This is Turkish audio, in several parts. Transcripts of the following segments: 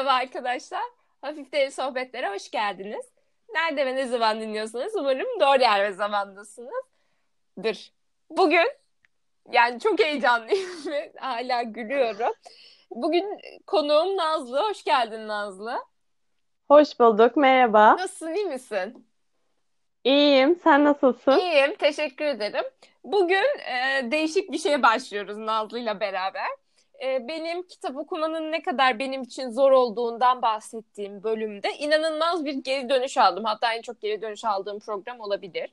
Merhaba arkadaşlar. Hafif Deli Sohbetlere hoş geldiniz. Nerede ve ne zaman dinliyorsanız umarım doğru yer ve zamandasınızdır. Bugün yani çok heyecanlıyım ve hala gülüyorum. Bugün konuğum Nazlı. Hoş geldin Nazlı. Hoş bulduk. Merhaba. Nasılsın, iyi misin? İyiyim. Sen nasılsın? İyiyim, teşekkür ederim. Bugün e, değişik bir şeye başlıyoruz Nazlı ile beraber. E, benim kitap okumanın ne kadar benim için zor olduğundan bahsettiğim bölümde inanılmaz bir geri dönüş aldım. Hatta en çok geri dönüş aldığım program olabilir.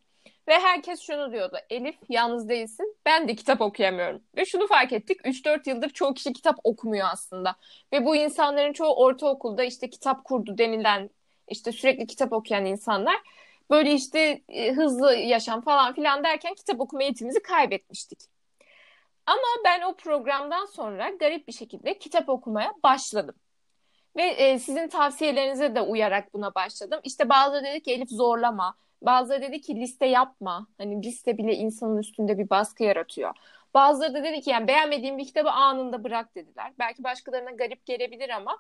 Ve herkes şunu diyordu. Elif yalnız değilsin. Ben de kitap okuyamıyorum. Ve şunu fark ettik. 3-4 yıldır çoğu kişi kitap okumuyor aslında. Ve bu insanların çoğu ortaokulda işte kitap kurdu denilen işte sürekli kitap okuyan insanlar böyle işte e, hızlı yaşam falan filan derken kitap okuma eğitimimizi kaybetmiştik. Ama ben o programdan sonra garip bir şekilde kitap okumaya başladım. Ve e, sizin tavsiyelerinize de uyarak buna başladım. İşte bazıları dedi ki Elif zorlama. Bazıları dedi ki liste yapma. Hani liste bile insanın üstünde bir baskı yaratıyor. Bazıları da dedi ki yani beğenmediğim bir kitabı anında bırak dediler. Belki başkalarına garip gelebilir ama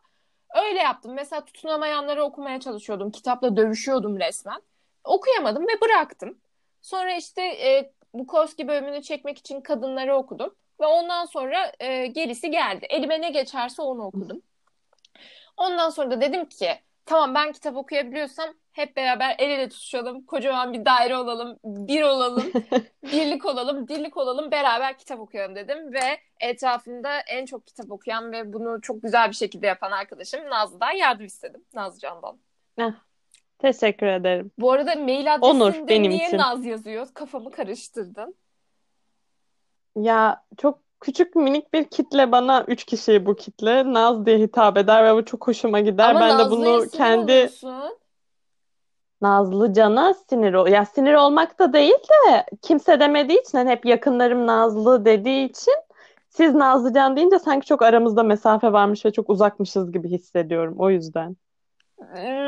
öyle yaptım. Mesela tutunamayanları okumaya çalışıyordum. Kitapla dövüşüyordum resmen. Okuyamadım ve bıraktım. Sonra işte e, Bukowski bölümünü çekmek için kadınları okudum. Ve ondan sonra e, gerisi geldi. Elime ne geçerse onu okudum. Ondan sonra da dedim ki tamam ben kitap okuyabiliyorsam hep beraber el ele tutuşalım. Kocaman bir daire olalım. Bir olalım. birlik olalım. Dirlik olalım. Beraber kitap okuyalım dedim. Ve etrafımda en çok kitap okuyan ve bunu çok güzel bir şekilde yapan arkadaşım Nazlı'dan yardım istedim. Nazlı Can'dan. Teşekkür ederim. Bu arada mail adresinde Onur benim niye için. Naz yazıyor? Kafamı karıştırdın. Ya çok küçük minik bir kitle bana üç kişi bu kitle Naz diye hitap eder ve bu çok hoşuma gider. Ama ben de bunu kendi oluyorsun. Nazlı Can'a sinir ol ya sinir olmak da değil de kimse demediği için hani hep yakınlarım Nazlı dediği için siz Nazlı Can deyince sanki çok aramızda mesafe varmış ve çok uzakmışız gibi hissediyorum o yüzden.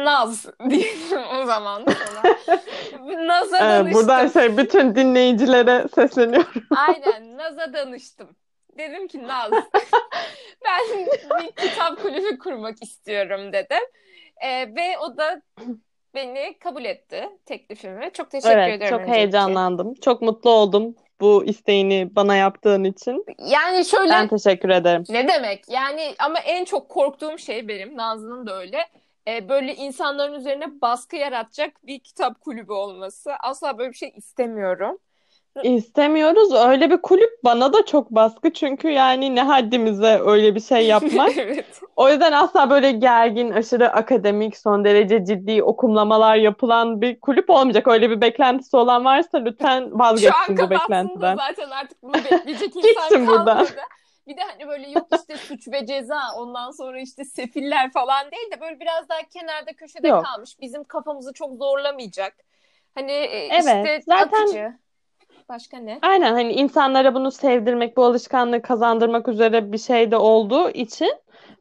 Naz diyelim o zaman. Naz'a ee, danıştım. Buradan şey bütün dinleyicilere sesleniyorum. Aynen Naz'a danıştım. Dedim ki Naz ben bir kitap kulübü kurmak istiyorum dedim. Ee, ve o da beni kabul etti teklifimi. Çok teşekkür evet, ederim. Çok heyecanlandım. Çok mutlu oldum bu isteğini bana yaptığın için. Yani şöyle. Ben teşekkür ederim. Ne demek? Yani ama en çok korktuğum şey benim. Nazlı'nın da öyle e, böyle insanların üzerine baskı yaratacak bir kitap kulübü olması. Asla böyle bir şey istemiyorum. İstemiyoruz. Öyle bir kulüp bana da çok baskı. Çünkü yani ne haddimize öyle bir şey yapmak. evet. O yüzden asla böyle gergin, aşırı akademik, son derece ciddi okumlamalar yapılan bir kulüp olmayacak. Öyle bir beklentisi olan varsa lütfen vazgeçsin bu beklentiden. Şu an zaten artık bunu bekleyecek insan Gitsin kalmadı. Buradan. Bir de hani böyle yok işte suç ve ceza ondan sonra işte sefiller falan değil de böyle biraz daha kenarda köşede yok. kalmış. Bizim kafamızı çok zorlamayacak. Hani e, evet, işte zaten... akıcı. Başka ne? Aynen hani insanlara bunu sevdirmek, bu alışkanlığı kazandırmak üzere bir şey de olduğu için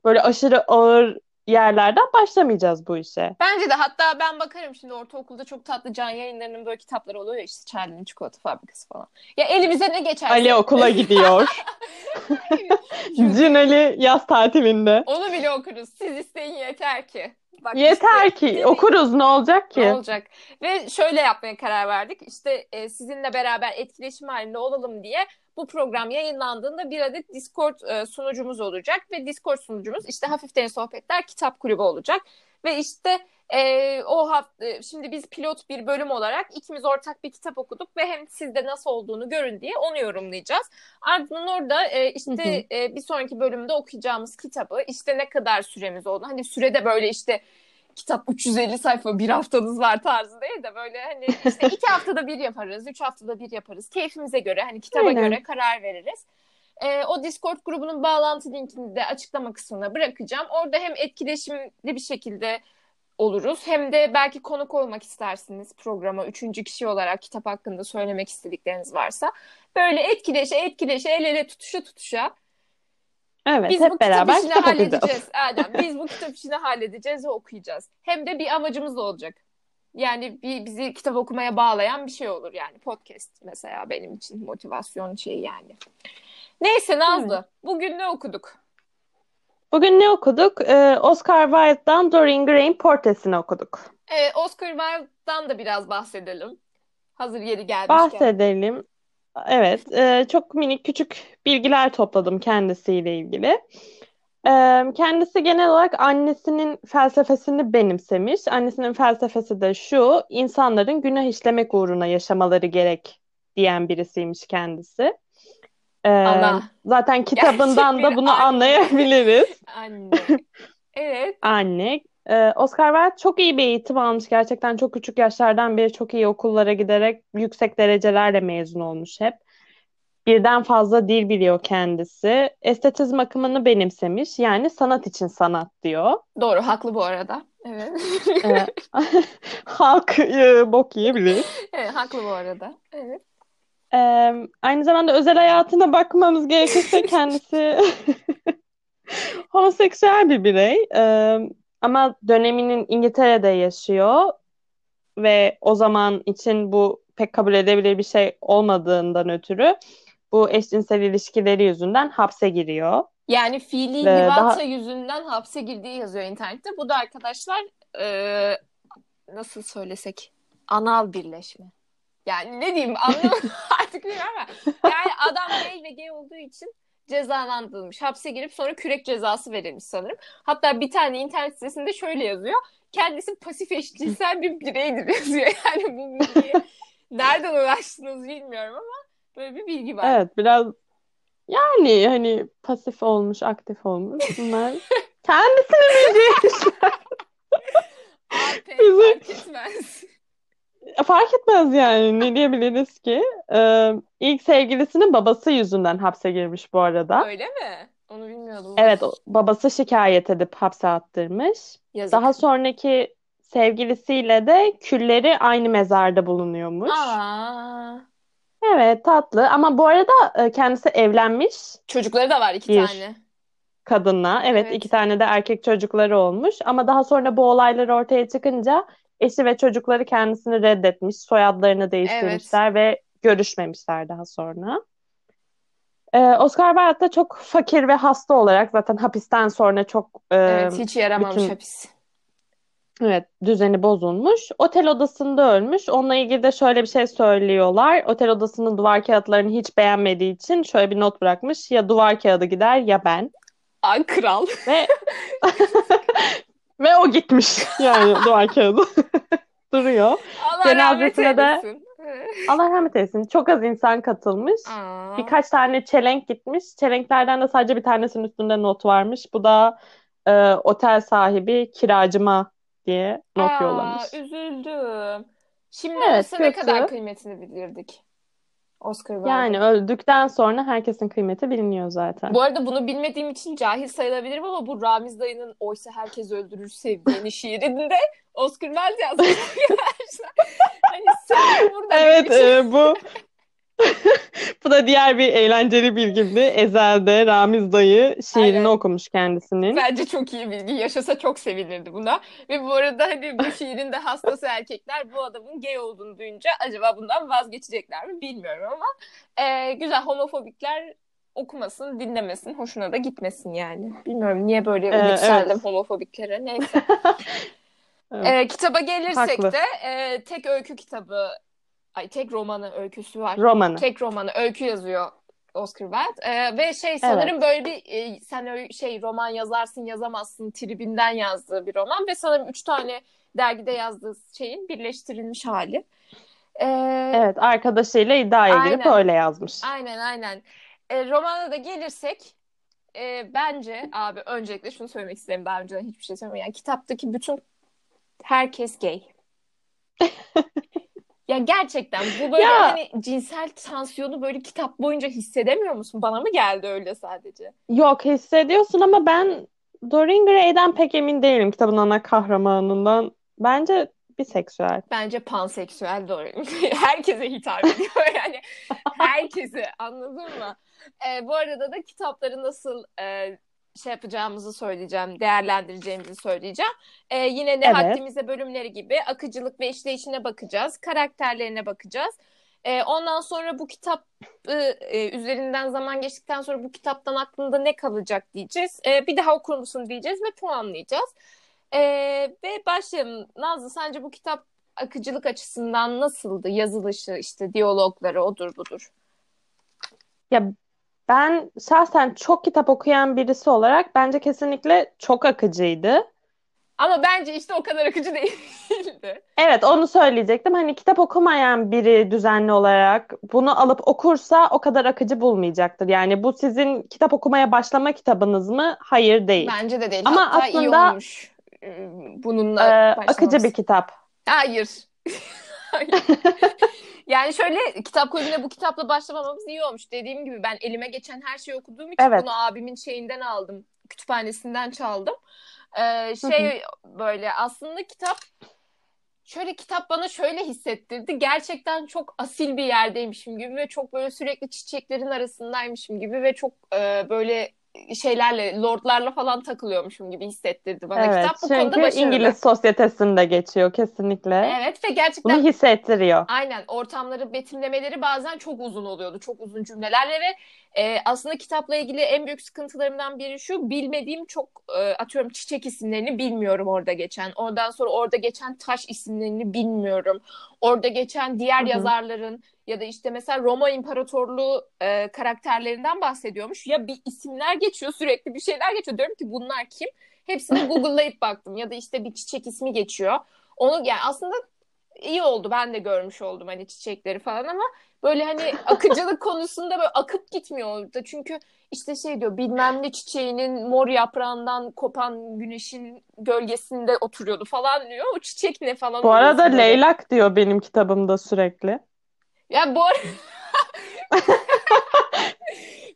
böyle aşırı ağır yerlerden başlamayacağız bu işe. Bence de hatta ben bakarım şimdi ortaokulda çok tatlı can yayınlarının böyle kitapları oluyor ya işte Charlie'nin çikolata fabrikası falan. Ya elimize ne geçerse. Ali okula gidiyor. Cin Ali yaz tatilinde. Onu bile okuruz. Siz isteyin yeter ki. Bak Yeter işte, ki okuruz ne olacak ki? Ne olacak? Ve şöyle yapmaya karar verdik. İşte e, sizinle beraber etkileşim halinde olalım diye bu program yayınlandığında bir adet Discord e, sunucumuz olacak ve Discord sunucumuz işte Hafiften Sohbetler Kitap Kulübü olacak. Ve işte e, o hafta e, şimdi biz pilot bir bölüm olarak ikimiz ortak bir kitap okuduk ve hem sizde nasıl olduğunu görün diye onu yorumlayacağız. Ardından orada e, işte E, bir sonraki bölümde okuyacağımız kitabı işte ne kadar süremiz oldu. Hani sürede böyle işte kitap 350 sayfa bir haftanız var tarzı değil de böyle hani işte iki haftada bir yaparız, üç haftada bir yaparız. Keyfimize göre hani kitaba Aynen. göre karar veririz. Ee, o Discord grubunun bağlantı linkini de açıklama kısmına bırakacağım. Orada hem etkileşimli bir şekilde oluruz. Hem de belki konuk olmak istersiniz programa. Üçüncü kişi olarak kitap hakkında söylemek istedikleriniz varsa. Böyle etkileşe etkileşe el ele tutuşa tutuşa Evet, biz hep bu beraber kitap işini halledeceğiz. Aynen. Biz bu kitap işini halledeceğiz ve okuyacağız. Hem de bir amacımız olacak. Yani bir bizi kitap okumaya bağlayan bir şey olur yani podcast mesela benim için motivasyon şeyi yani. Neyse Nazlı, evet. bugün ne okuduk? Bugün ne okuduk? Ee, Oscar Wilde'dan Dorian Gray'in Portresini okuduk. Evet, Oscar Wilde'dan da biraz bahsedelim. Hazır yeri gelmişken. Bahsedelim. Evet, e, çok minik küçük bilgiler topladım kendisiyle ilgili. E, kendisi genel olarak annesinin felsefesini benimsemiş. Annesinin felsefesi de şu, insanların günah işlemek uğruna yaşamaları gerek diyen birisiymiş kendisi. E, Ana. zaten kitabından Gerçek da bunu anne. anlayabiliriz. Anne. Evet. Anne. Ee, Oscar Wilde çok iyi bir eğitim almış. Gerçekten çok küçük yaşlardan beri çok iyi okullara giderek yüksek derecelerle mezun olmuş hep. Birden fazla dil biliyor kendisi. Estetizm akımını benimsemiş. Yani sanat için sanat diyor. Doğru, haklı bu arada. Evet. Ee, halk e, bok yiyebilir. Evet, haklı bu arada. Evet. Ee, aynı zamanda özel hayatına bakmamız gerekirse kendisi homoseksüel bir birey. Ee, ama döneminin İngiltere'de yaşıyor ve o zaman için bu pek kabul edebilir bir şey olmadığından ötürü bu eşcinsel ilişkileri yüzünden hapse giriyor. Yani fiili livata daha- yüzünden hapse girdiği yazıyor internette. Bu da arkadaşlar e, nasıl söylesek anal birleşme. Yani ne diyeyim anlamadım artık bilmiyorum ama yani adam gay ve gay olduğu için cezalandırılmış. Hapse girip sonra kürek cezası verilmiş sanırım. Hatta bir tane internet sitesinde şöyle yazıyor. Kendisi pasif eşcinsel bir bireydir yazıyor. Yani bu bilgiye nereden ulaştınız bilmiyorum ama böyle bir bilgi var. Evet biraz yani hani pasif olmuş, aktif olmuş. Bunlar kendisini bildiği işler. AP Bizim- fark etmez. Fark etmez yani ne diyebiliriz ki? Ee, ilk sevgilisinin babası yüzünden hapse girmiş bu arada. Öyle mi? Onu bilmiyordum. Evet, babası şikayet edip hapse attırmış. Yazık. Daha sonraki sevgilisiyle de külleri aynı mezarda bulunuyormuş. Aa, Evet, tatlı. Ama bu arada e, kendisi evlenmiş çocukları da var iki Bir. tane. kadınla. Evet, Evet. iki tane de erkek çocukları olmuş. Ama daha sonra bu olaylar ortaya çıkınca eşi ve çocukları kendisini reddetmiş. Soyadlarını değiştirmişler ve görüşmemişler daha sonra. Ee, Oscar Wilde da çok fakir ve hasta olarak zaten hapisten sonra çok e, Evet, hiç yaramamış bütün- hapis. Evet, düzeni bozulmuş. Otel odasında ölmüş. Onunla ilgili de şöyle bir şey söylüyorlar. Otel odasının duvar kağıtlarını hiç beğenmediği için şöyle bir not bırakmış. Ya duvar kağıdı gider ya ben. Ay kral. Ve ve o gitmiş. Yani duvar kağıdı duruyor. Allah rahmet Cenazesine de- eylesin. Allah rahmet eylesin. Çok az insan katılmış. Aa. Birkaç tane çelenk gitmiş. Çelenklerden de sadece bir tanesinin üstünde not varmış. Bu da e, otel sahibi kiracıma diye not Aa, yollamış. üzüldüm. Şimdi Evet, olsa ne kötü. kadar kıymetini bilirdik. Oscar Wilde'ın. Yani öldükten sonra herkesin kıymeti biliniyor zaten. Bu arada bunu bilmediğim için cahil sayılabilirim ama bu Ramiz dayının Oysa Herkes Öldürür Sevdiğini şiirinde Oscar Wilde yazmış. Hani sen burada Evet, e, bu bu da diğer bir eğlenceli bilgimdi. Ezel'de Ramiz dayı şiirini Aynen. okumuş kendisinin. Bence çok iyi bilgi. Yaşasa çok sevinirdi buna. Ve bu arada hani bu şiirin de hastası erkekler bu adamın gay olduğunu duyunca acaba bundan vazgeçecekler mi bilmiyorum ama e, güzel homofobikler okumasın, dinlemesin, hoşuna da gitmesin yani. Bilmiyorum niye böyle Ee, yükseldim evet. homofobiklere. Neyse. Evet. E, kitaba gelirsek Haklı. de e, tek öykü kitabı, ay tek romanı öyküsü var. Romanı. Tek romanı öykü yazıyor Oscar Wilde. Ee, ve şey sanırım böyle bir e, sen şey roman yazarsın yazamazsın tribinden yazdığı bir roman ve sanırım üç tane dergide yazdığı şeyin birleştirilmiş hali. Ee, Evet, arkadaşıyla iddiaya girip Aynen. öyle yazmış. Aynen aynen. Ee, romana da gelirsek e, bence abi öncelikle şunu söylemek isterim daha önceden hiçbir şey söylemiyorum. Yani kitaptaki bütün herkes gay. Ya gerçekten bu böyle Ya. hani cinsel tansiyonu böyle kitap boyunca hissedemiyor musun? Bana mı geldi öyle sadece? Yok hissediyorsun ama ben Dorian Gray'den pek emin değilim kitabın ana kahramanından. Bence biseksüel. Bence panseksüel doğru. Herkese hitap ediyor yani. Herkese anladın mı? Ee, bu arada da kitapları nasıl e, şey yapacağımızı söyleyeceğim, değerlendireceğimizi söyleyeceğim. Ee, yine ne Evet. haddimize bölümleri gibi akıcılık ve işleyişine bakacağız, karakterlerine bakacağız. E, ondan sonra bu kitap e, üzerinden zaman geçtikten sonra bu kitaptan aklında ne kalacak diyeceğiz. E, bir daha okur musun diyeceğiz ve puanlayacağız. E, ve başlayalım. Nazlı sence bu kitap akıcılık açısından nasıldı? Yazılışı, işte diyalogları, odur budur. Ya ben şahsen çok kitap okuyan birisi olarak bence kesinlikle çok akıcıydı. Ama bence işte o kadar akıcı değildi. Evet onu söyleyecektim. Hani kitap okumayan biri düzenli olarak bunu alıp okursa o kadar akıcı bulmayacaktır. Yani bu sizin kitap okumaya başlama kitabınız mı? Hayır değil. Bence de değil. Ama Hatta aslında iyi olmuş ıı, bununla e, akıcı bir kitap. Hayır. Yani şöyle kitap kulübüne bu kitapla başlamamamız iyi olmuş. Dediğim gibi ben elime geçen her şeyi okuduğum için evet. bunu abimin şeyinden aldım. Kütüphanesinden çaldım. Ee, şey böyle aslında kitap şöyle kitap bana şöyle hissettirdi. Gerçekten çok asil bir yerdeymişim gibi ve çok böyle sürekli çiçeklerin arasındaymışım gibi ve çok e, böyle şeylerle, lordlarla falan takılıyormuşum gibi hissettirdi bana evet, kitap. Bu çünkü konuda başarılı. İngiliz sosyetesinde geçiyor kesinlikle. Evet ve gerçekten bunu hissettiriyor. Aynen ortamları betimlemeleri bazen çok uzun oluyordu. Çok uzun cümlelerle ve e, aslında kitapla ilgili en büyük sıkıntılarımdan biri şu bilmediğim çok e, atıyorum çiçek isimlerini bilmiyorum orada geçen. Ondan sonra orada geçen taş isimlerini bilmiyorum. Orada geçen diğer Hı-hı. yazarların ya da işte mesela Roma İmparatorluğu e, karakterlerinden bahsediyormuş. Ya bir isimler geçiyor sürekli bir şeyler geçiyor. Diyorum ki bunlar kim? Hepsini Google'layıp baktım. Ya da işte bir çiçek ismi geçiyor. Onu yani aslında iyi oldu. Ben de görmüş oldum hani çiçekleri falan ama böyle hani akıcılık konusunda böyle akıp gitmiyor orada. Çünkü işte şey diyor bilmem ne çiçeğinin mor yaprağından kopan güneşin gölgesinde oturuyordu falan diyor. O çiçek ne falan. Bu arada leylak diyor benim kitabımda sürekli. Ya bu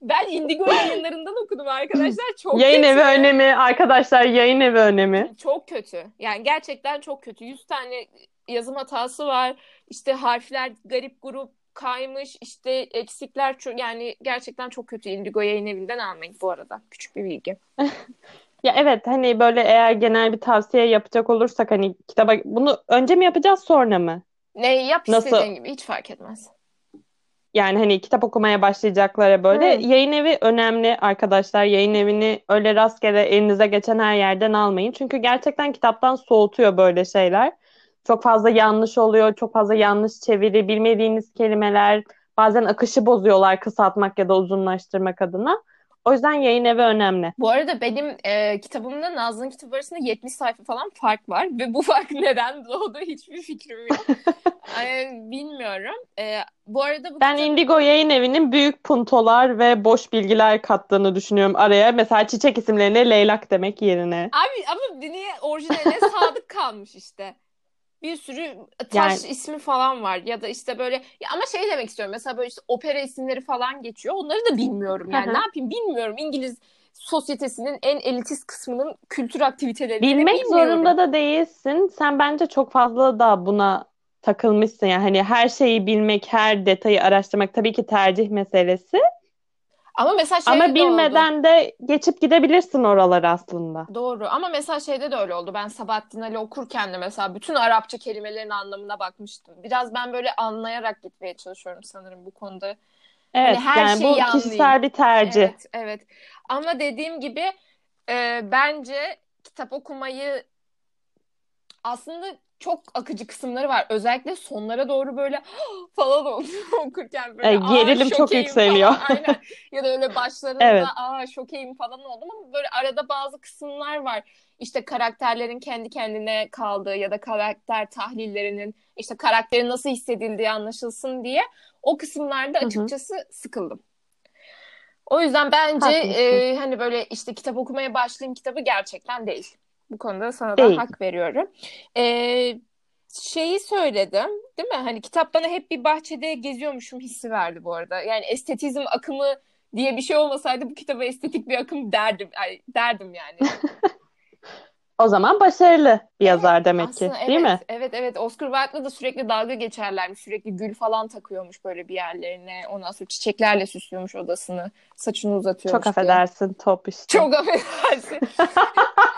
ben Indigo yayınlarından okudum arkadaşlar. Çok yayın kötü. evi önemi arkadaşlar yayın evi önemi. Çok kötü. Yani gerçekten çok kötü. 100 tane yazım hatası var. İşte harfler garip grup kaymış. İşte eksikler yani gerçekten çok kötü. Indigo yayın evinden almayın bu arada. Küçük bir bilgi. Ya evet hani böyle eğer genel bir tavsiye yapacak olursak hani kitaba bunu önce mi yapacağız sonra mı? Ne yap Nasıl? istediğin gibi hiç fark etmez. Yani hani kitap okumaya başlayacaklara böyle hmm. yayın evi önemli arkadaşlar. Yayın evini öyle rastgele elinize geçen her yerden almayın. Çünkü gerçekten kitaptan soğutuyor böyle şeyler. Çok fazla yanlış oluyor, çok fazla yanlış çeviri, bilmediğiniz kelimeler, bazen akışı bozuyorlar kısaltmak ya da uzunlaştırmak adına. O yüzden yayın evi önemli. Bu arada benim e, kitabımda Nazlı'nın kitabı arasında 70 sayfa falan fark var. Ve bu fark neden doğdu hiçbir fikrim yok. yani, bilmiyorum. E, bu arada bu Ben kitap... Indigo yayın evinin büyük puntolar ve boş bilgiler kattığını düşünüyorum araya. Mesela çiçek isimlerine leylak demek yerine. Abi ama niye orijinaline sadık kalmış işte bir sürü taş yani... ismi falan var ya da işte böyle ya ama şey demek istiyorum mesela böyle işte opera isimleri falan geçiyor onları da bilmiyorum yani. ne yapayım bilmiyorum İngiliz sosyetesinin en elitist kısmının kültür aktivitelerini bilmek bilmiyorum. zorunda da değilsin. Sen bence çok fazla da buna takılmışsın yani. Hani her şeyi bilmek her detayı araştırmak tabii ki tercih meselesi ama mesela şeyde Ama bilmeden oldu. de geçip gidebilirsin oraları aslında. Doğru ama mesela şeyde de öyle oldu. Ben Sabahattin Ali okurken de mesela bütün Arapça kelimelerin anlamına bakmıştım. Biraz ben böyle anlayarak gitmeye çalışıyorum sanırım bu konuda. Evet hani her yani bu kişisel bir tercih. Evet, evet. Ama dediğim gibi e, bence kitap okumayı aslında çok akıcı kısımları var. Özellikle sonlara doğru böyle falan oluyor okurken böyle. E, gerilim çok yükseliyor. Falan. Aynen. Ya da öyle başlarında evet. aa şokeyim falan oldum ama böyle arada bazı kısımlar var. İşte karakterlerin kendi kendine kaldığı ya da karakter tahlillerinin işte karakterin nasıl hissedildiği anlaşılsın diye o kısımlarda açıkçası Hı-hı. sıkıldım. O yüzden bence e, hani böyle işte kitap okumaya başlayayım kitabı gerçekten değil. Bu konuda sana da hak veriyorum. Ee, şeyi söyledim değil mi? Hani kitap bana hep bir bahçede geziyormuşum hissi verdi bu arada. Yani estetizm akımı diye bir şey olmasaydı bu kitaba estetik bir akım derdim. Yani, derdim yani. O zaman başarılı bir yazar evet, demek ki, evet, değil mi? Evet, evet. Oscar Wilde'la da sürekli dalga geçerlermiş. Sürekli gül falan takıyormuş böyle bir yerlerine. Ondan sonra çiçeklerle süslüyormuş odasını. Saçını uzatıyormuş Çok affedersin, top işte. Çok affedersin.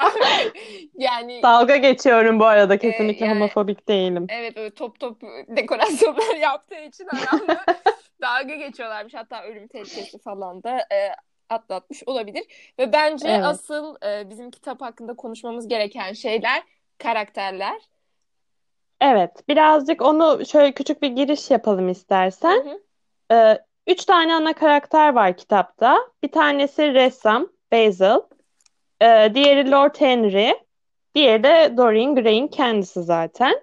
yani Dalga geçiyorum bu arada. Kesinlikle e, yani, homofobik değilim. Evet öyle top top dekorasyonlar yaptığı için adamla dalga geçiyorlarmış. Hatta ölüm tehlikesi falan da e, atlatmış olabilir. Ve bence evet. asıl e, bizim kitap hakkında konuşmamız gereken şeyler karakterler. Evet, birazcık onu şöyle küçük bir giriş yapalım istersen. Hı hı. Ee, üç tane ana karakter var kitapta. Bir tanesi ressam, Basil. Ee, diğeri Lord Henry. Diğeri de Dorian Gray'in kendisi zaten.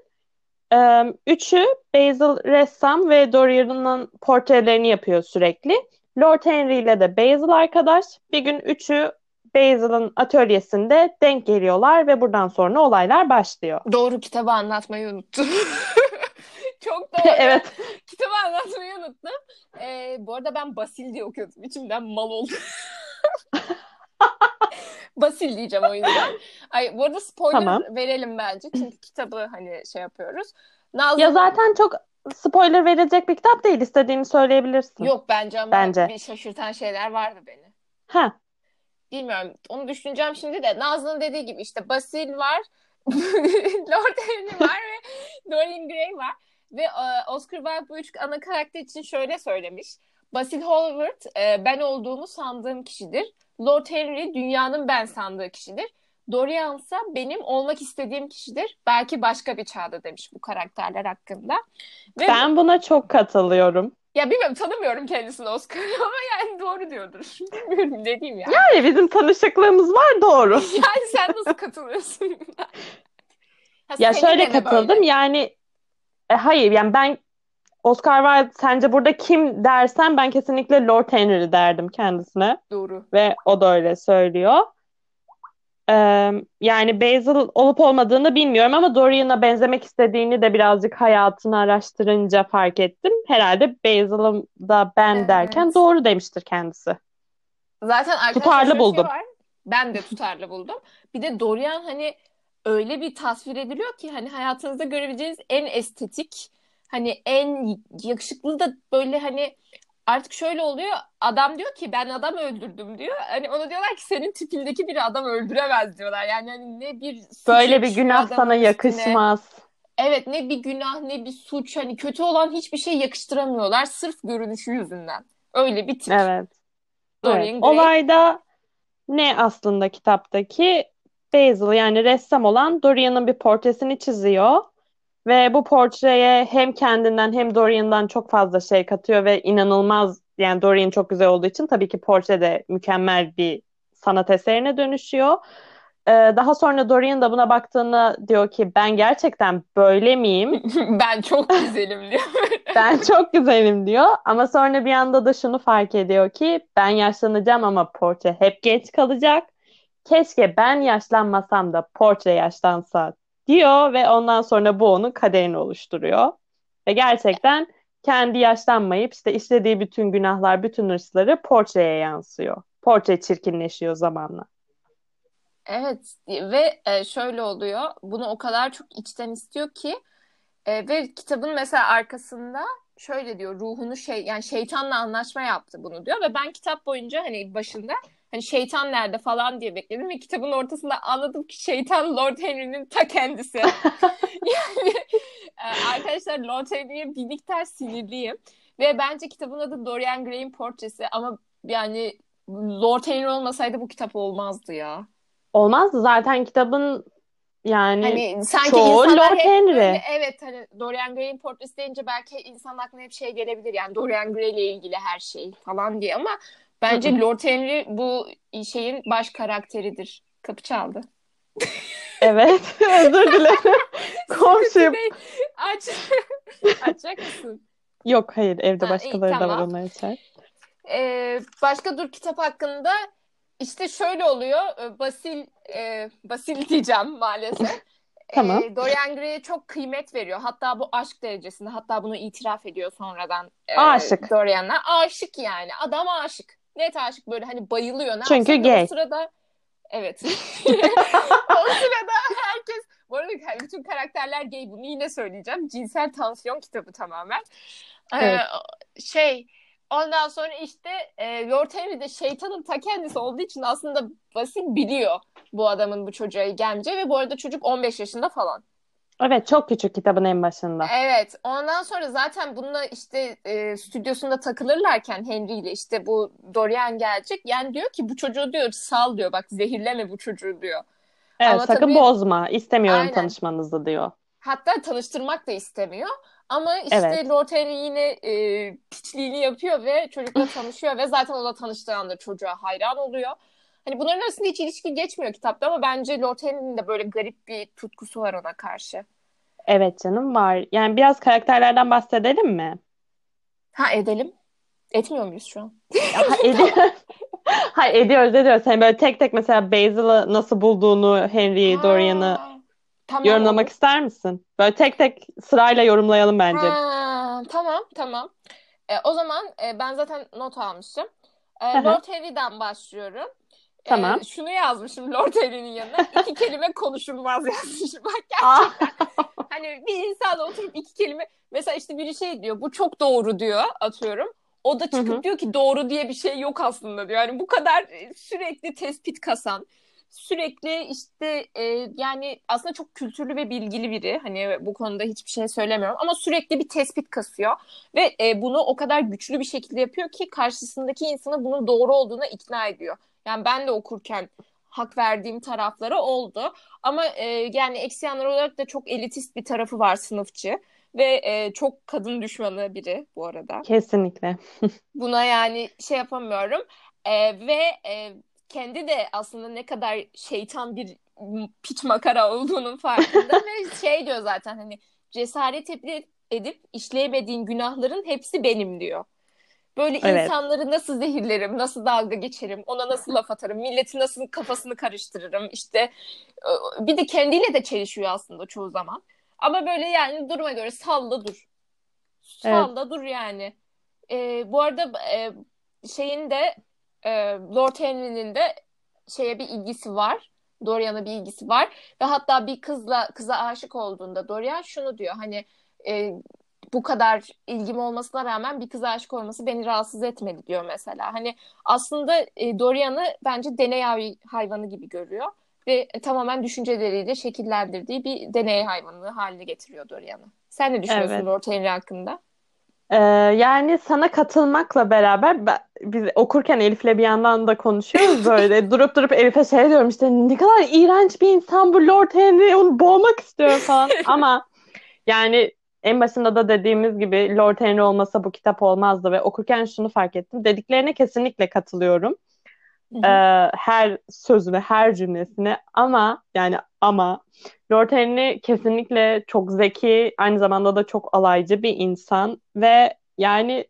Ee, üçü Basil ressam ve Dorian'ın portrelerini yapıyor sürekli. Lord Henry ile de Basil arkadaş. Bir gün üçü Basil'ın atölyesinde denk geliyorlar ve buradan sonra olaylar başlıyor. Doğru kitabı anlatmayı unuttum. Çok doğru. evet. Kitabı anlatmayı unuttum. Ee, bu arada ben Basil diye okuyordum. İçimden mal oldu. Basil diyeceğim o yüzden. Ay, bu arada spoiler tamam. verelim bence. Çünkü kitabı hani şey yapıyoruz. Nazlı... Ya zaten çok spoiler verecek bir kitap değil. İstediğini söyleyebilirsin. Yok bence ama bence. bir şaşırtan şeyler vardı beni. Ha. Bilmiyorum. Onu düşüneceğim şimdi de. Nazlı'nın dediği gibi işte Basil var. Lord Henry var ve Dorian Gray var. Ve uh, Oscar Wilde bu üç ana karakter için şöyle söylemiş. Basil Hallward e, ben olduğumu sandığım kişidir. Lord Henry dünyanın ben sandığı kişidir. Dorian ise benim olmak istediğim kişidir. Belki başka bir çağda demiş bu karakterler hakkında. Ve ben buna çok katılıyorum. Ya bilmiyorum tanımıyorum kendisini Oscar ama yani doğru diyordur. Bilmiyorum ne diyeyim yani. Yani bizim tanışıklığımız var doğru. yani sen nasıl katılıyorsun? ha, ya şöyle katıldım böyle? yani e, hayır yani ben Oscar Wilde sence burada kim dersen ben kesinlikle Lord Henry derdim kendisine. Doğru. Ve o da öyle söylüyor. Ee, yani Basil olup olmadığını bilmiyorum ama Dorian'a benzemek istediğini de birazcık hayatını araştırınca fark ettim. Herhalde Basil'ım da ben evet. derken doğru demiştir kendisi. Zaten tutarlı şey buldum. Şey var. Ben de tutarlı buldum. Bir de Dorian hani öyle bir tasvir ediliyor ki hani hayatınızda görebileceğiniz en estetik hani en yakışıklı da böyle hani artık şöyle oluyor. Adam diyor ki ben adam öldürdüm diyor. Hani ona diyorlar ki senin tipindeki bir adam öldüremez diyorlar. Yani hani ne bir böyle bir günah sana üstüne. yakışmaz. Evet ne bir günah ne bir suç hani kötü olan hiçbir şey yakıştıramıyorlar sırf görünüşü yüzünden. Öyle bir tip. Evet. evet. Olayda ne aslında kitaptaki Basil yani ressam olan Dorian'ın bir portresini çiziyor. Ve bu portreye hem kendinden hem Dorian'dan çok fazla şey katıyor ve inanılmaz yani Dorian çok güzel olduğu için tabii ki portre de mükemmel bir sanat eserine dönüşüyor. Ee, daha sonra Dorian da buna baktığını diyor ki ben gerçekten böyle miyim? ben çok güzelim diyor. ben çok güzelim diyor ama sonra bir anda da şunu fark ediyor ki ben yaşlanacağım ama portre hep genç kalacak. Keşke ben yaşlanmasam da portre yaşlansa diyor ve ondan sonra bu onun kaderini oluşturuyor. Ve gerçekten kendi yaşlanmayıp işte işlediği bütün günahlar, bütün hırsları portreye yansıyor. Portre çirkinleşiyor zamanla. Evet ve e, şöyle oluyor. Bunu o kadar çok içten istiyor ki e, ve kitabın mesela arkasında şöyle diyor ruhunu şey yani şeytanla anlaşma yaptı bunu diyor ve ben kitap boyunca hani başında hani şeytan nerede falan diye bekledim ve kitabın ortasında anladım ki şeytan Lord Henry'nin ta kendisi. yani e, arkadaşlar Lord Henry'e bir miktar sinirliyim ve bence kitabın adı Dorian Gray'in portresi ama yani Lord Henry olmasaydı bu kitap olmazdı ya. Olmazdı zaten kitabın yani hani sanki çoğu Lord Henry. Böyle, evet hani Dorian Gray'in portresi deyince belki insan aklına hep şey gelebilir yani Dorian Gray ile ilgili her şey falan diye ama bence Lord Henry bu şeyin baş karakteridir. Kapı çaldı. Evet, özür dilerim. Komşum. Aç. Açacak mısın? Yok hayır evde ha, başkaları iyi, tamam. da var onları açar. Ee, başka dur kitap hakkında işte şöyle oluyor. E, Basil e, Basil diyeceğim maalesef. tamam. E, Dorian Gray'e çok kıymet veriyor. Hatta bu aşk derecesinde. Hatta bunu itiraf ediyor sonradan. E, aşık. Dorian'a. Aşık yani. Adam aşık. Net aşık böyle hani bayılıyor. Ne Çünkü gay. O sırada evet. o sırada herkes bu arada bütün karakterler gay. Bunu yine söyleyeceğim. Cinsel tansiyon kitabı tamamen. Ee, evet. Ee, şey Ondan sonra işte e, Lord Henry de şeytanın ta kendisi olduğu için aslında basit biliyor bu adamın bu çocuğa gelmeyeceği ve bu arada çocuk 15 yaşında falan. Evet çok küçük kitabın en başında. Evet ondan sonra zaten bununla işte e, stüdyosunda takılırlarken Henry ile işte bu Dorian gelecek. Yani diyor ki bu çocuğu diyor sal diyor bak zehirleme bu çocuğu diyor. Evet Ama sakın tabii, bozma istemiyorum aynen. tanışmanızı diyor. Hatta tanıştırmak da istemiyor. Ama işte evet. Lord Henry yine e, piçliğini yapıyor ve çocukla tanışıyor ve zaten onunla tanıştığı anda çocuğa hayran oluyor. Hani bunların arasında hiç ilişki geçmiyor kitapta ama bence Lord Henry'nin de böyle garip bir tutkusu var ona karşı. Evet canım var. Yani biraz karakterlerden bahsedelim mi? Ha edelim. Etmiyor muyuz şu an? ha, ediyoruz. Hayır ediyoruz ediyoruz. Hani böyle tek tek mesela Basil'ı nasıl bulduğunu, Henry'i, Dorian'ı tamam. yorumlamak ister misin? Böyle tek tek sırayla yorumlayalım bence. Ha, tamam tamam. E, o zaman e, ben zaten not almışım. E, Lord Henry'den başlıyorum. Tamam. Ee, şunu yazmışım Lord Harry'nin yanına. İki kelime konuşulmaz yazmışım. Bak gerçekten. hani bir insanla oturup iki kelime mesela işte biri şey diyor bu çok doğru diyor atıyorum. O da çıkıp Hı-hı. diyor ki doğru diye bir şey yok aslında diyor. Yani bu kadar e, sürekli tespit kasan, sürekli işte e, yani aslında çok kültürlü ve bilgili biri. Hani bu konuda hiçbir şey söylemiyorum ama sürekli bir tespit kasıyor ve e, bunu o kadar güçlü bir şekilde yapıyor ki karşısındaki insana bunun doğru olduğuna ikna ediyor. Yani ben de okurken hak verdiğim tarafları oldu. Ama e, yani eksi yanlar olarak da çok elitist bir tarafı var sınıfçı. Ve e, çok kadın düşmanı biri bu arada. Kesinlikle. Buna yani şey yapamıyorum. E, ve e, kendi de aslında ne kadar şeytan bir piç makara olduğunun farkında ve şey diyor zaten hani cesaret edip işleyemediğin günahların hepsi benim diyor. Böyle evet. insanları nasıl zehirlerim, nasıl dalga geçerim, ona nasıl laf atarım, milleti nasıl kafasını karıştırırım. İşte bir de kendiyle de çelişiyor aslında çoğu zaman. Ama böyle yani duruma göre salla dur. Salla evet. dur yani. Ee, bu arada e, şeyin de e, Lord Henry'nin de şeye bir ilgisi var. Dorian'a bir ilgisi var. Ve hatta bir kızla kıza aşık olduğunda Dorian şunu diyor hani e, bu kadar ilgim olmasına rağmen bir kıza aşık olması beni rahatsız etmedi diyor mesela. Hani aslında e, Dorian'ı bence deney hayvanı gibi görüyor ve tamamen düşünceleriyle şekillendirdiği bir deney hayvanı haline getiriyor Dorian'ı. Sen ne düşünüyorsun evet. Lord Henry hakkında? Ee, yani sana katılmakla beraber ben, biz okurken Elif'le bir yandan da konuşuyoruz böyle durup durup Elif'e şey diyorum işte ne kadar iğrenç bir insan bu Lord Henry onu boğmak istiyor falan ama yani en başında da dediğimiz gibi Lord Henry olmasa bu kitap olmazdı ve okurken şunu fark ettim. Dediklerine kesinlikle katılıyorum. Ee, her sözüne, her cümlesine ama yani ama Lord Henry kesinlikle çok zeki, aynı zamanda da çok alaycı bir insan ve yani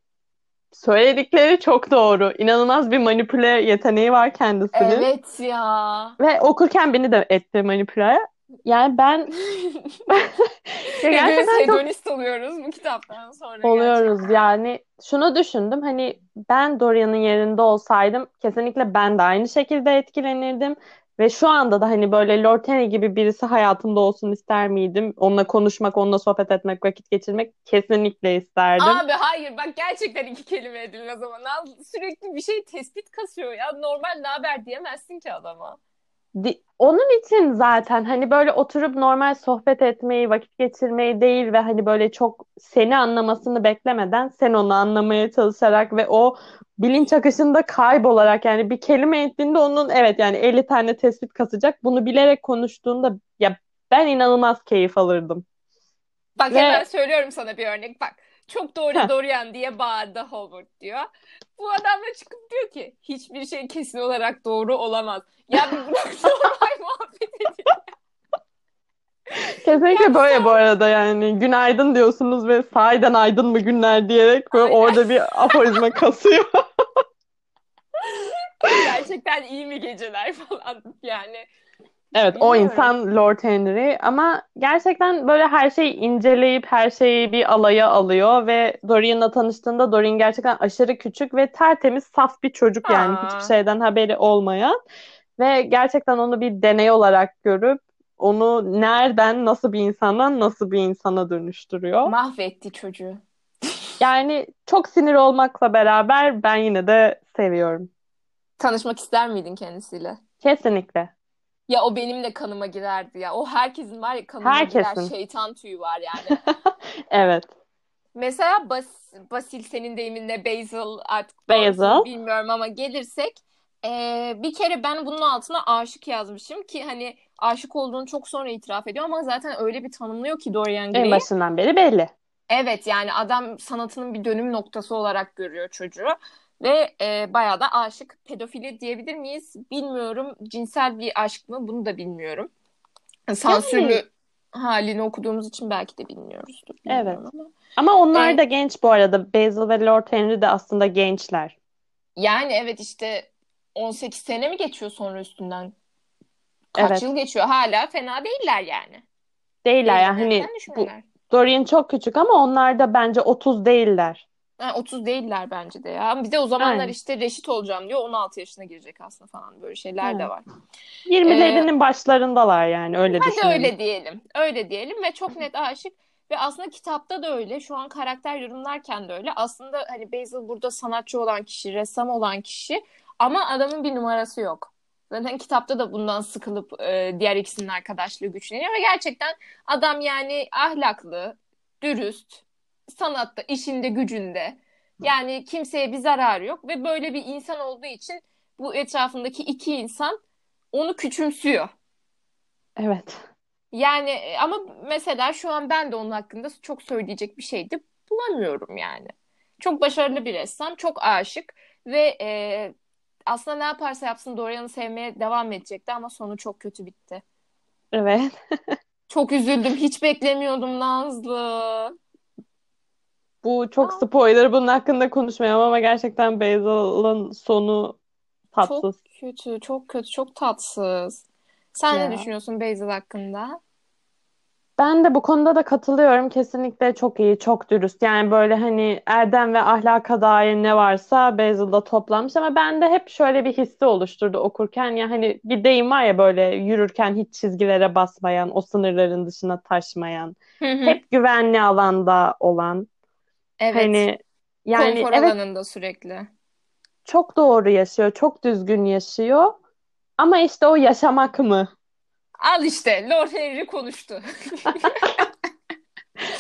söyledikleri çok doğru. İnanılmaz bir manipüle yeteneği var kendisinin. Evet ya. Ve okurken beni de etti manipüle. Yani ben ya gerçekten hedonist çok... oluyoruz bu kitaptan sonra. Oluyoruz gerçekten. yani. Şunu düşündüm hani ben Dorian'ın yerinde olsaydım kesinlikle ben de aynı şekilde etkilenirdim. Ve şu anda da hani böyle Lord Henry gibi birisi hayatımda olsun ister miydim? Onunla konuşmak, onunla sohbet etmek, vakit geçirmek kesinlikle isterdim. Abi hayır bak gerçekten iki kelime edilmez zaman. Sürekli bir şey tespit kasıyor ya. Normal ne haber diyemezsin ki adama onun için zaten hani böyle oturup normal sohbet etmeyi, vakit geçirmeyi değil ve hani böyle çok seni anlamasını beklemeden sen onu anlamaya çalışarak ve o bilinç akışında kaybolarak yani bir kelime ettiğinde onun evet yani 50 tane tespit kasacak. Bunu bilerek konuştuğunda ya ben inanılmaz keyif alırdım. Bak ve... hemen söylüyorum sana bir örnek bak. Çok doğru. Dorian diye bağırdı Howard diyor. Bu adam da çıkıp diyor ki hiçbir şey kesin olarak doğru olamaz. Ya bir bırak muhabbet edin. Kesinlikle ya böyle bu arada yani günaydın diyorsunuz ve sahiden aydın mı günler diyerek böyle Aynen. orada bir aforizma kasıyor. Gerçekten iyi mi geceler falan yani. Evet Bilmiyorum. o insan Lord Henry ama gerçekten böyle her şeyi inceleyip her şeyi bir alaya alıyor ve Dorian'la tanıştığında Dorian gerçekten aşırı küçük ve tertemiz saf bir çocuk yani Aa. hiçbir şeyden haberi olmayan ve gerçekten onu bir deney olarak görüp onu nereden nasıl bir insandan nasıl bir insana dönüştürüyor. Mahvetti çocuğu. Yani çok sinir olmakla beraber ben yine de seviyorum. Tanışmak ister miydin kendisiyle? Kesinlikle. Ya o benim de kanıma girerdi ya. O herkesin var ya kanıma herkesin. girer şeytan tüyü var yani. evet. Mesela Bas Basil senin deyiminle Basil artık Basil. bilmiyorum ama gelirsek ee, bir kere ben bunun altına aşık yazmışım ki hani aşık olduğunu çok sonra itiraf ediyor ama zaten öyle bir tanımlıyor ki Dorian Gray. En başından beri belli. Evet yani adam sanatının bir dönüm noktası olarak görüyor çocuğu ve e, bayağı da aşık. Pedofili diyebilir miyiz? Bilmiyorum. Cinsel bir aşk mı? Bunu da bilmiyorum. Sansürlü yani... halini okuduğumuz için belki de bilmiyoruzdur. Evet. Ama, ama onlar ee, da genç bu arada. Basil ve Lord Henry de aslında gençler. Yani evet işte 18 sene mi geçiyor sonra üstünden? Kaç evet. yıl geçiyor? Hala fena değiller yani. Değiller yani. Hani bu, Dorian çok küçük ama onlar da bence 30 değiller. Yani 30 değiller bence de ya. Bir de o zamanlar Aynen. işte reşit olacağım diyor. 16 yaşına girecek aslında falan. Böyle şeyler evet. de var. 20'lerinin ee, başlarındalar yani öyle hadi düşünelim. öyle diyelim. Öyle diyelim ve çok net aşık. Ve aslında kitapta da öyle. Şu an karakter yorumlarken de öyle. Aslında hani Basil burada sanatçı olan kişi, ressam olan kişi. Ama adamın bir numarası yok. Zaten kitapta da bundan sıkılıp e, diğer ikisinin arkadaşlığı güçleniyor ve gerçekten adam yani ahlaklı, dürüst, sanatta, işinde, gücünde. Yani kimseye bir zararı yok ve böyle bir insan olduğu için bu etrafındaki iki insan onu küçümsüyor. Evet. Yani e, ama mesela şu an ben de onun hakkında çok söyleyecek bir şey de bulamıyorum yani. Çok başarılı bir ressam, çok aşık ve e, aslında ne yaparsa yapsın Dorian'ı sevmeye devam edecekti ama sonu çok kötü bitti. Evet. çok üzüldüm. Hiç beklemiyordum Nazlı. Bu çok spoiler. Bunun hakkında konuşmayalım ama gerçekten Basil'ın sonu tatsız. Çok kötü, çok kötü, çok tatsız. Sen ya. ne düşünüyorsun Basil hakkında? Ben de bu konuda da katılıyorum. Kesinlikle çok iyi, çok dürüst. Yani böyle hani erdem ve ahlaka dair ne varsa Basil'da toplanmış ama ben de hep şöyle bir hissi oluşturdu okurken. Ya hani bir deyim var ya böyle yürürken hiç çizgilere basmayan, o sınırların dışına taşmayan, hep güvenli alanda olan. Evet. Hani yani Konfor evet, alanında sürekli. Çok doğru yaşıyor, çok düzgün yaşıyor. Ama işte o yaşamak mı? Al işte Lord Henry konuştu.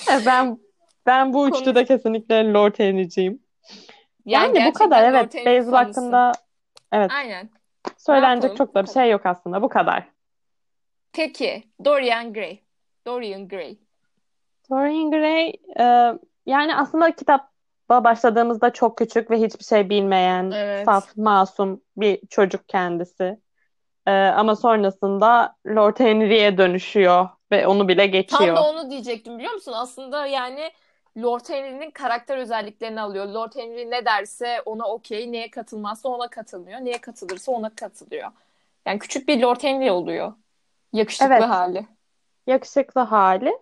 ben ben bu üçlü de kesinlikle Lord Henry'ciyim. Yani, yani bu kadar evet. Basil hakkında evet. Aynen. Söylenecek çok da bir şey yok aslında. Bu kadar. Peki Dorian Gray. Dorian Gray. Dorian Gray e, yani aslında kitaba başladığımızda çok küçük ve hiçbir şey bilmeyen, evet. saf, masum bir çocuk kendisi. Ee, ama sonrasında Lord Henry'e dönüşüyor ve onu bile geçiyor. Tam da onu diyecektim biliyor musun? Aslında yani Lord Henry'nin karakter özelliklerini alıyor. Lord Henry ne derse ona okey, neye katılmazsa ona katılmıyor. Neye katılırsa ona katılıyor. Yani küçük bir Lord Henry oluyor. Yakışıklı evet. hali. Yakışıklı hali.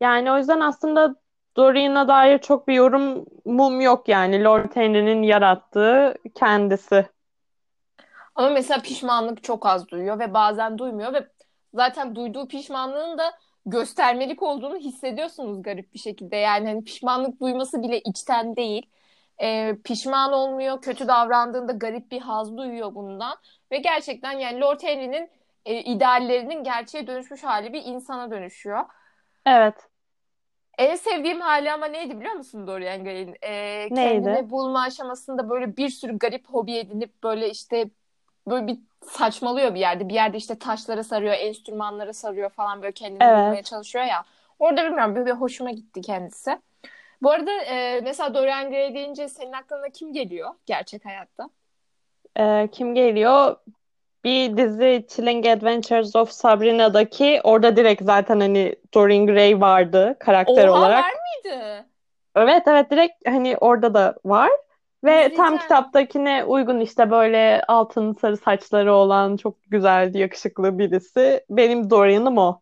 Yani o yüzden aslında Dorian'a dair çok bir yorumum yok yani. Lord Henry'nin yarattığı kendisi. Ama mesela pişmanlık çok az duyuyor ve bazen duymuyor ve zaten duyduğu pişmanlığın da göstermelik olduğunu hissediyorsunuz garip bir şekilde. Yani hani pişmanlık duyması bile içten değil. Ee, pişman olmuyor, kötü davrandığında garip bir haz duyuyor bundan. Ve gerçekten yani Lord Henry'nin e, ideallerinin gerçeğe dönüşmüş hali bir insana dönüşüyor. Evet. En sevdiğim hali ama neydi biliyor musun Dorian Gray'in? Ee, kendini bulma aşamasında böyle bir sürü garip hobi edinip böyle işte böyle bir saçmalıyor bir yerde. Bir yerde işte taşlara sarıyor, enstrümanlara sarıyor falan böyle kendini evet. bulmaya çalışıyor ya. Orada bilmiyorum böyle hoşuma gitti kendisi. Bu arada e, mesela Dorian Gray deyince senin aklına kim geliyor gerçek hayatta? E, kim geliyor? Bir dizi Chilling Adventures of Sabrina'daki orada direkt zaten hani Dorian Gray vardı karakter Oha, olarak. var mıydı? Evet evet direkt hani orada da var. Ve Güzel. tam kitaptakine uygun işte böyle altın sarı saçları olan çok güzel, yakışıklı birisi. Benim Dorian'ım o.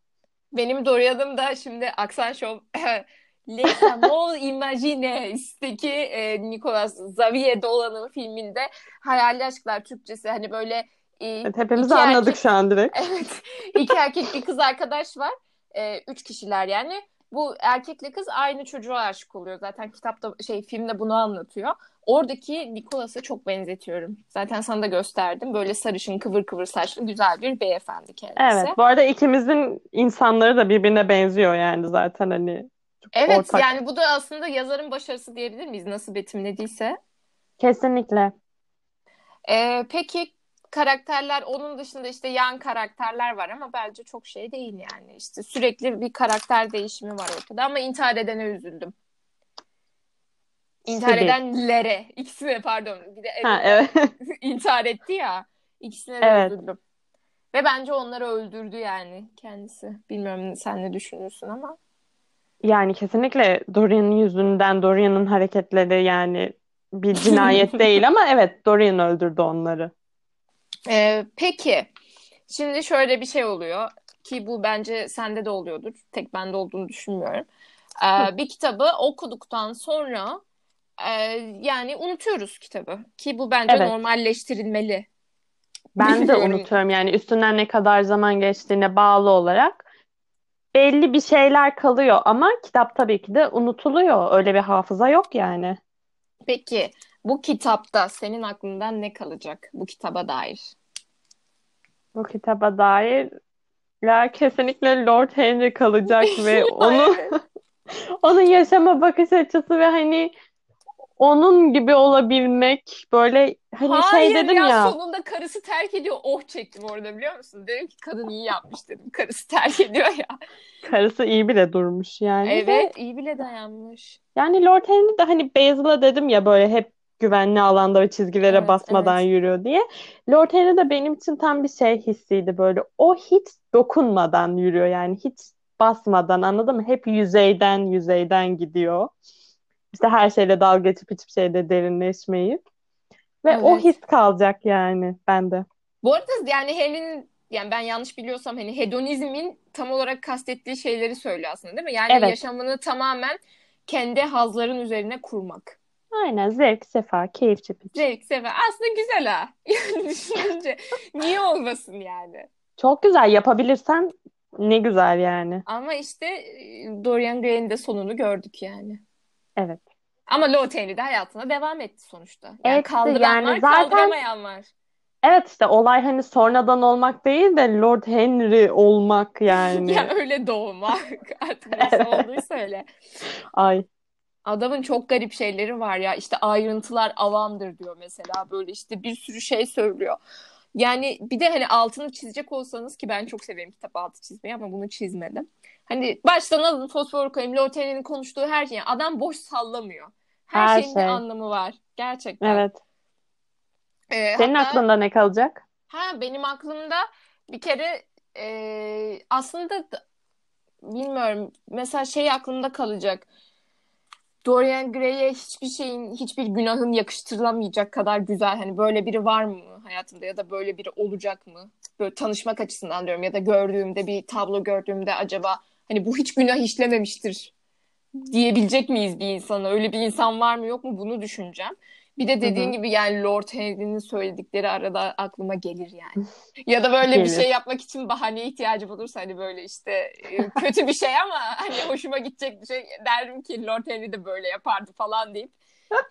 Benim Dorian'ım da şimdi Aksan Show Les Amours Imagines*'deki e, Nicolas Xavier Dolan'ın filminde Hayali Aşklar Türkçesi hani böyle evet, hepimiz anladık erkek, şu an direkt. Evet. iki erkek bir kız arkadaş var. E, üç kişiler yani. bu erkekle kız aynı çocuğa aşık oluyor. Zaten kitapta şey filmde bunu anlatıyor. Oradaki Nicholas'a çok benzetiyorum. Zaten sana da gösterdim. Böyle sarışın kıvır kıvır saçlı güzel bir beyefendi kendisi. Evet. Bu arada ikimizin insanları da birbirine benziyor yani zaten hani. Evet ortak. yani bu da aslında yazarın başarısı diyebilir miyiz? Nasıl betimlediyse. Kesinlikle. Ee, peki karakterler onun dışında işte yan karakterler var ama bence çok şey değil yani. İşte sürekli bir karakter değişimi var ortada ama intihar edene üzüldüm. İntihar Sibi. edenlere. İkisine pardon. Bir de ha, evet. intihar etti ya. İkisine de evet. üzüldüm. Ve bence onları öldürdü yani kendisi. Bilmiyorum sen ne düşünürsün ama. Yani kesinlikle Dorian'ın yüzünden Dorian'ın hareketleri yani bir cinayet değil ama evet Dorian öldürdü onları. Ee, peki şimdi şöyle bir şey oluyor ki bu bence sende de oluyordur. Tek bende olduğunu düşünmüyorum. Ee, bir kitabı okuduktan sonra e, yani unutuyoruz kitabı ki bu bence evet. normalleştirilmeli. Ben de unutuyorum yani üstünden ne kadar zaman geçtiğine bağlı olarak belli bir şeyler kalıyor ama kitap tabii ki de unutuluyor. Öyle bir hafıza yok yani. Peki bu kitapta senin aklından ne kalacak bu kitaba dair? Bu kitaba dair ya kesinlikle Lord Henry kalacak ve onu onun yaşama bakış açısı ve hani onun gibi olabilmek böyle hani şey Hayır dedim ya, ya. sonunda karısı terk ediyor. Oh çektim orada biliyor musun? Dedim ki kadın iyi yapmış dedim. Karısı terk ediyor ya. Karısı iyi bile durmuş yani. Evet ve, iyi bile dayanmış. Yani Lord Henry de hani Basil'a dedim ya böyle hep güvenli alanda ve çizgilere evet, basmadan evet. yürüyor diye. Lord Henry de benim için tam bir şey hissiydi böyle. O hiç dokunmadan yürüyor yani hiç basmadan anladın mı? Hep yüzeyden yüzeyden gidiyor. İşte her şeyle dalga geçip hiçbir şeyde derinleşmeyip. Ve evet. o his kalacak yani bende. Bu arada yani Henry'nin yani ben yanlış biliyorsam hani hedonizmin tam olarak kastettiği şeyleri söylüyor aslında değil mi? Yani evet. yaşamını tamamen kendi hazların üzerine kurmak. Aynen zevk, sefa, keyif çepiç. Zevk, sefa. Aslında güzel ha. Yani düşününce niye olmasın yani? Çok güzel yapabilirsen ne güzel yani. Ama işte Dorian Gray'in de sonunu gördük yani. Evet. Ama Low Henry de hayatına devam etti sonuçta. Yani evet, kaldıran yani var, zaten... kaldıramayan var. Evet işte olay hani sonradan olmak değil de Lord Henry olmak yani. ya öyle doğmak artık nasıl olduysa öyle. Ay. Adamın çok garip şeyleri var ya işte ayrıntılar avamdır diyor mesela böyle işte bir sürü şey söylüyor. Yani bir de hani altını çizecek olsanız ki ben çok severim kitap altı çizmeyi ama bunu çizmedim. Hani baştan alın fosfor koyayım Loten'in konuştuğu her şey. Adam boş sallamıyor. Her, her şeyin şey. bir anlamı var. Gerçekten. Evet. Ee, Senin hatta, aklında ne kalacak? Ha benim aklımda bir kere e, aslında bilmiyorum mesela şey aklımda kalacak. Dorian Gray'e hiçbir şeyin, hiçbir günahın yakıştırılamayacak kadar güzel. Hani böyle biri var mı hayatımda ya da böyle biri olacak mı? Böyle tanışmak açısından diyorum ya da gördüğümde bir tablo gördüğümde acaba hani bu hiç günah işlememiştir diyebilecek miyiz bir insana? Öyle bir insan var mı yok mu bunu düşüneceğim. Bir de dediğin Hı-hı. gibi yani Lord Henry'nin söyledikleri arada aklıma gelir yani. Ya da böyle gelir. bir şey yapmak için bahane ihtiyacı olursa hani böyle işte e, kötü bir şey ama hani hoşuma gidecek bir şey derim ki Lord Henry de böyle yapardı falan deyip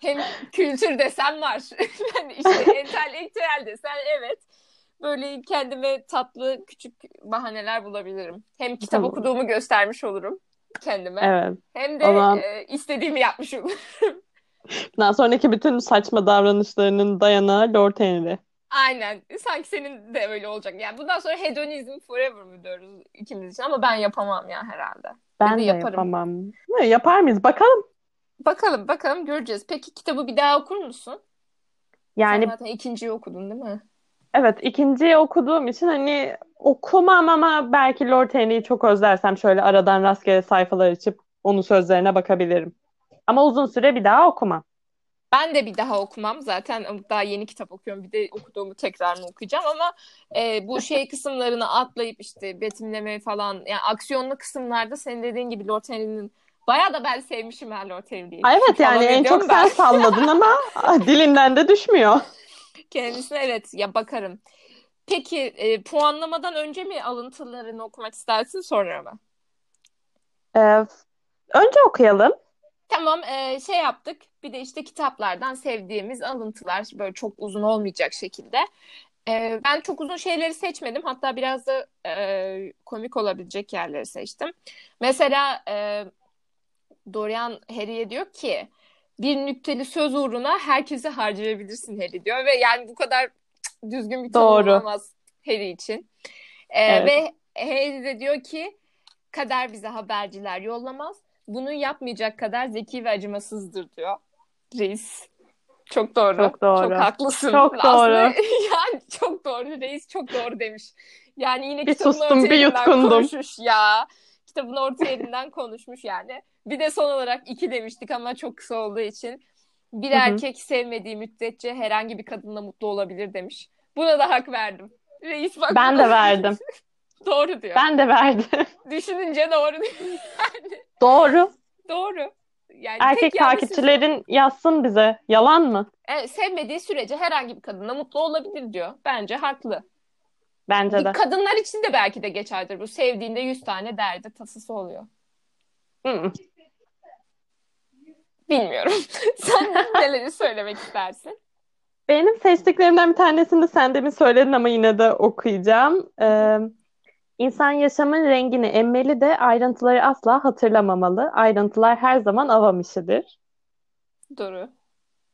hem kültür desen var. yani işte entelektüel desen evet. Böyle kendime tatlı küçük bahaneler bulabilirim. Hem kitap tamam. okuduğumu göstermiş olurum kendime. Evet. Hem de zaman... e, istediğimi yapmış olurum. Bundan sonraki bütün saçma davranışlarının dayanağı Lord Henry. Aynen. Sanki senin de öyle olacak. Yani bundan sonra hedonizm forever mı diyoruz ikimiz için ama ben yapamam ya herhalde. Ben de yaparım. yapamam. Ne, yapar mıyız? Bakalım. Bakalım bakalım göreceğiz. Peki kitabı bir daha okur musun? Yani Sen zaten ikinciyi okudun değil mi? Evet ikinciyi okuduğum için hani okumam ama belki Lord Henry'i çok özlersem şöyle aradan rastgele sayfalar açıp onun sözlerine bakabilirim. Ama uzun süre bir daha okumam. Ben de bir daha okumam. Zaten daha yeni kitap okuyorum. Bir de okuduğumu tekrarını okuyacağım ama e, bu şey kısımlarını atlayıp işte betimleme falan yani aksiyonlu kısımlarda senin dediğin gibi Lord Henry'nin Bayağı da ben sevmişim her Lord Henry'i. Evet yani en çok ben. sen salladın ama dilinden de düşmüyor. Kendisine evet ya bakarım. Peki e, puanlamadan önce mi alıntılarını okumak istersin sonra mı? E, Önce okuyalım. Tamam e, şey yaptık. Bir de işte kitaplardan sevdiğimiz alıntılar böyle çok uzun olmayacak şekilde. E, ben çok uzun şeyleri seçmedim. Hatta biraz da e, komik olabilecek yerleri seçtim. Mesela e, Dorian Harry'e diyor ki bir nükteli söz uğruna herkesi harcayabilirsin Harry diyor ve yani bu kadar düzgün bir tanım olamaz Harry için. E, Evet. Ve Harry de diyor ki kader bize haberciler yollamaz. Bunu yapmayacak kadar zeki ve acımasızdır diyor. Reis. Çok doğru. Çok doğru. Çok haklısın. Çok Aslında doğru. yani çok doğru. Reis çok doğru demiş. Yani yine Bir kitabın sustum, orta bir yutkundum. konuşmuş ya. Kitabın orta yerinden konuşmuş yani. Bir de son olarak iki demiştik ama çok kısa olduğu için. Bir Hı hı. erkek sevmediği müddetçe herhangi bir kadınla mutlu olabilir demiş. Buna da hak verdim. Reis bak. Ben de verdim. doğru diyor. Ben de verdim. Düşününce doğru diyor. Yani Doğru. doğru. Yani Erkek takipçilerin yazsın bize. Yalan mı? Evet, sevmediği sürece herhangi bir kadınla mutlu olabilir diyor. Bence haklı. Bence de. Kadınlar için de belki de geçerlidir bu. Sevdiğinde yüz tane derdi tasası oluyor. Hı hı. Bilmiyorum. Sen neleri söylemek istersin? Benim seçtiklerimden bir tanesini de sen demin söyledin ama yine de okuyacağım. Ee, insan yaşamın rengini emmeli de ayrıntıları asla hatırlamamalı. Ayrıntılar her zaman avam işidir. Doğru.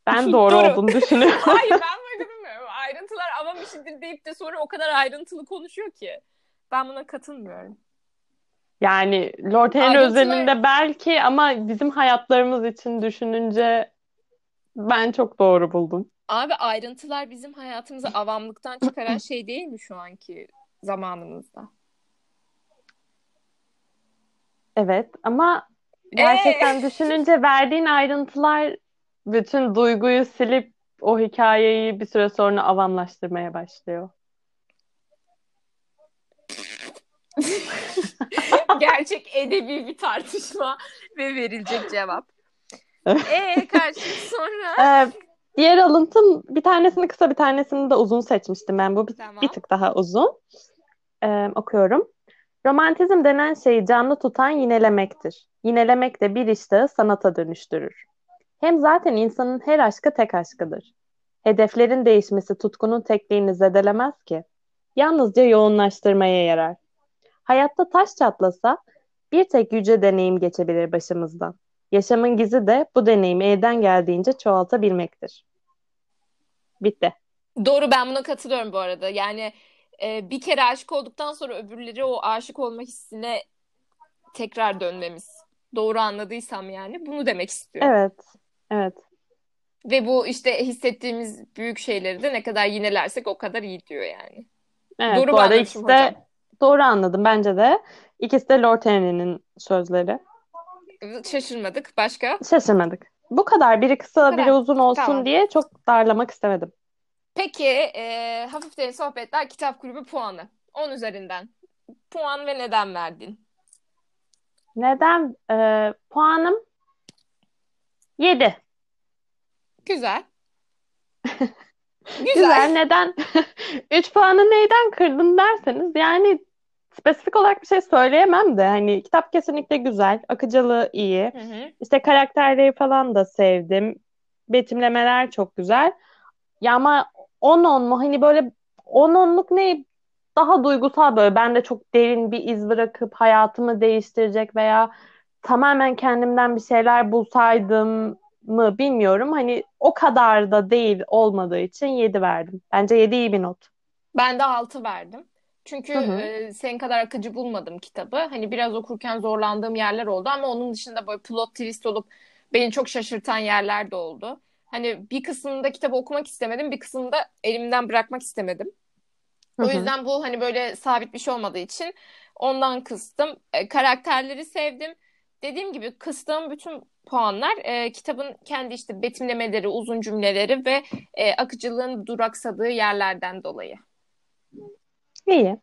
Ben doğru Doğru. olduğunu düşünüyorum. Hayır ben böyle bilmiyorum. Ayrıntılar avam işidir deyip de sonra o kadar ayrıntılı konuşuyor ki. Ben buna katılmıyorum. Yani Lord Henry Ayrıntılar- özelinde belki ama bizim hayatlarımız için düşününce ben çok doğru buldum. Abi ayrıntılar bizim hayatımızı avamlıktan çıkaran şey değil mi şu anki zamanımızda? Evet ama gerçekten düşününce verdiğin ayrıntılar bütün duyguyu silip o hikayeyi bir süre sonra avamlaştırmaya başlıyor. Gerçek edebi bir tartışma ve verilecek cevap. Ee karşı sonra Ee, diğer alıntım bir tanesini kısa bir tanesini de uzun seçmiştim ben. Bu bir, Tamam. bir tık daha uzun. Ee, okuyorum. Romantizm denen şeyi canlı tutan yinelemektir. Yinelemek de bir iştahı sanata dönüştürür. Hem zaten insanın her aşkı tek aşkıdır. Hedeflerin değişmesi tutkunun tekliğini zedelemez ki. Yalnızca yoğunlaştırmaya yarar. Hayatta taş çatlasa bir tek yüce deneyim geçebilir başımızdan. Yaşamın gizi de bu deneyimi elden geldiğince çoğaltabilmektir. Bitti. doğru ben buna katılıyorum bu arada. Yani e, bir kere aşık olduktan sonra öbürleri o aşık olma hissine tekrar dönmemiz. Doğru anladıysam yani bunu demek istiyorum. Evet. Evet. Ve bu işte hissettiğimiz büyük şeyleri de ne kadar yinelersek o kadar iyi diyor yani. Evet, Doğru bu arada ikisi de hocam. doğru anladım bence de. İkisi de Lord Henry'nin sözleri. Şaşırmadık. Başka? Şaşırmadık. Bu kadar. Biri kısa, biri uzun olsun Tamam. diye çok darlamak istemedim. Peki e, Hafif Derin Sohbetler Kitap Kulübü puanı. 10 üzerinden. Puan ve neden verdin? Neden? Ee, puanım 7. Güzel. Güzel. Güzel. Neden? 3 puanı neyden kırdın derseniz yani spesifik olarak bir şey söyleyemem de hani kitap kesinlikle güzel, akıcılığı iyi. Hı hı. İşte karakterleri falan da sevdim. Betimlemeler çok güzel. Ya ama 10-10 mu? Hani böyle 10-10'luk ne? Daha duygusal böyle. Bende çok derin bir iz bırakıp hayatımı değiştirecek veya tamamen kendimden bir şeyler bulsaydım mı bilmiyorum. Hani o kadar da değil olmadığı için 7 verdim. Bence 7 iyi bir not. Ben de 6 verdim. Çünkü Hı hı. e, senin kadar akıcı bulmadım kitabı. Hani biraz okurken zorlandığım yerler oldu ama onun dışında böyle plot twist olup beni çok şaşırtan yerler de oldu. Hani bir kısmında kitabı okumak istemedim, bir kısmında elimden bırakmak istemedim. O hı. yüzden bu hani böyle sabit bir şey olmadığı için ondan kıstım. E, karakterleri sevdim. Dediğim gibi kıstığım bütün puanlar e, kitabın kendi işte betimlemeleri, uzun cümleleri ve e, akıcılığın duraksadığı yerlerden dolayı. İyi.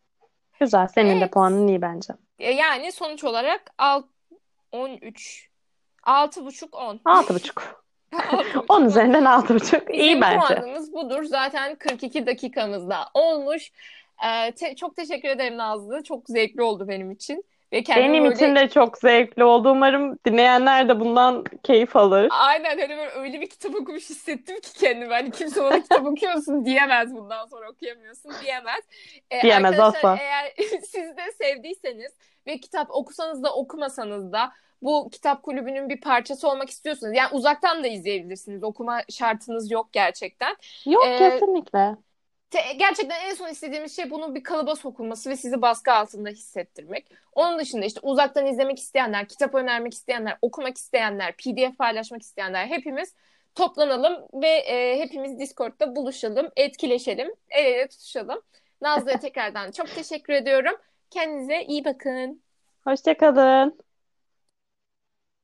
Güzel. Senin de Evet. puanın iyi bence. E, yani sonuç olarak alt, 13, 6,5 10. 6,5. 6,5 10 üzerinden 6,5. İyi Bizim bence. puanımız budur. Zaten 42 dakikamızda olmuş. Ee, te- çok teşekkür ederim Nazlı. Çok zevkli oldu benim için. Ve Benim böyle... için de çok zevkli oldu. Umarım dinleyenler de bundan keyif alır. Aynen hani böyle öyle bir kitap okumuş hissettim ki kendimi. Hani kimse ona kitap okuyorsun diyemez bundan sonra okuyamıyorsun diyemez. Ee, diyemez asla. Eğer siz de sevdiyseniz ve kitap okusanız da okumasanız da bu kitap kulübünün bir parçası olmak istiyorsanız yani uzaktan da izleyebilirsiniz. Okuma şartınız yok gerçekten. Yok ee, kesinlikle. Te- gerçekten en son istediğimiz şey bunun bir kalıba sokulması ve sizi baskı altında hissettirmek. Onun dışında işte uzaktan izlemek isteyenler, kitap önermek isteyenler, okumak isteyenler, PDF paylaşmak isteyenler hepimiz toplanalım ve e, hepimiz Discord'da buluşalım, etkileşelim, el ele tutuşalım. Nazlı'ya tekrardan çok teşekkür ediyorum. Kendinize iyi bakın. Hoşçakalın.